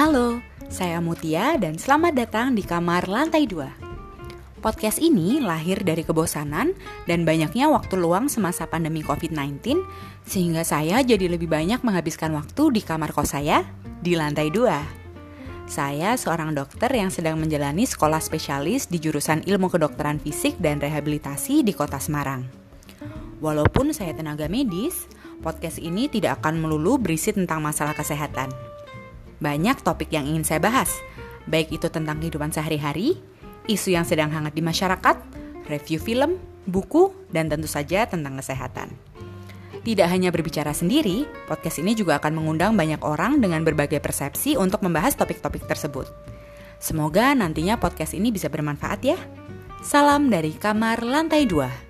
Halo, saya Mutia dan selamat datang di kamar lantai 2. Podcast ini lahir dari kebosanan dan banyaknya waktu luang semasa pandemi COVID-19 sehingga saya jadi lebih banyak menghabiskan waktu di kamar kos saya di lantai 2. Saya seorang dokter yang sedang menjalani sekolah spesialis di jurusan ilmu kedokteran fisik dan rehabilitasi di kota Semarang. Walaupun saya tenaga medis, podcast ini tidak akan melulu berisi tentang masalah kesehatan. Banyak topik yang ingin saya bahas, baik itu tentang kehidupan sehari-hari, isu yang sedang hangat di masyarakat, review film, buku, dan tentu saja tentang kesehatan. Tidak hanya berbicara sendiri, podcast ini juga akan mengundang banyak orang dengan berbagai persepsi untuk membahas topik-topik tersebut. Semoga nantinya podcast ini bisa bermanfaat ya. Salam dari kamar lantai 2.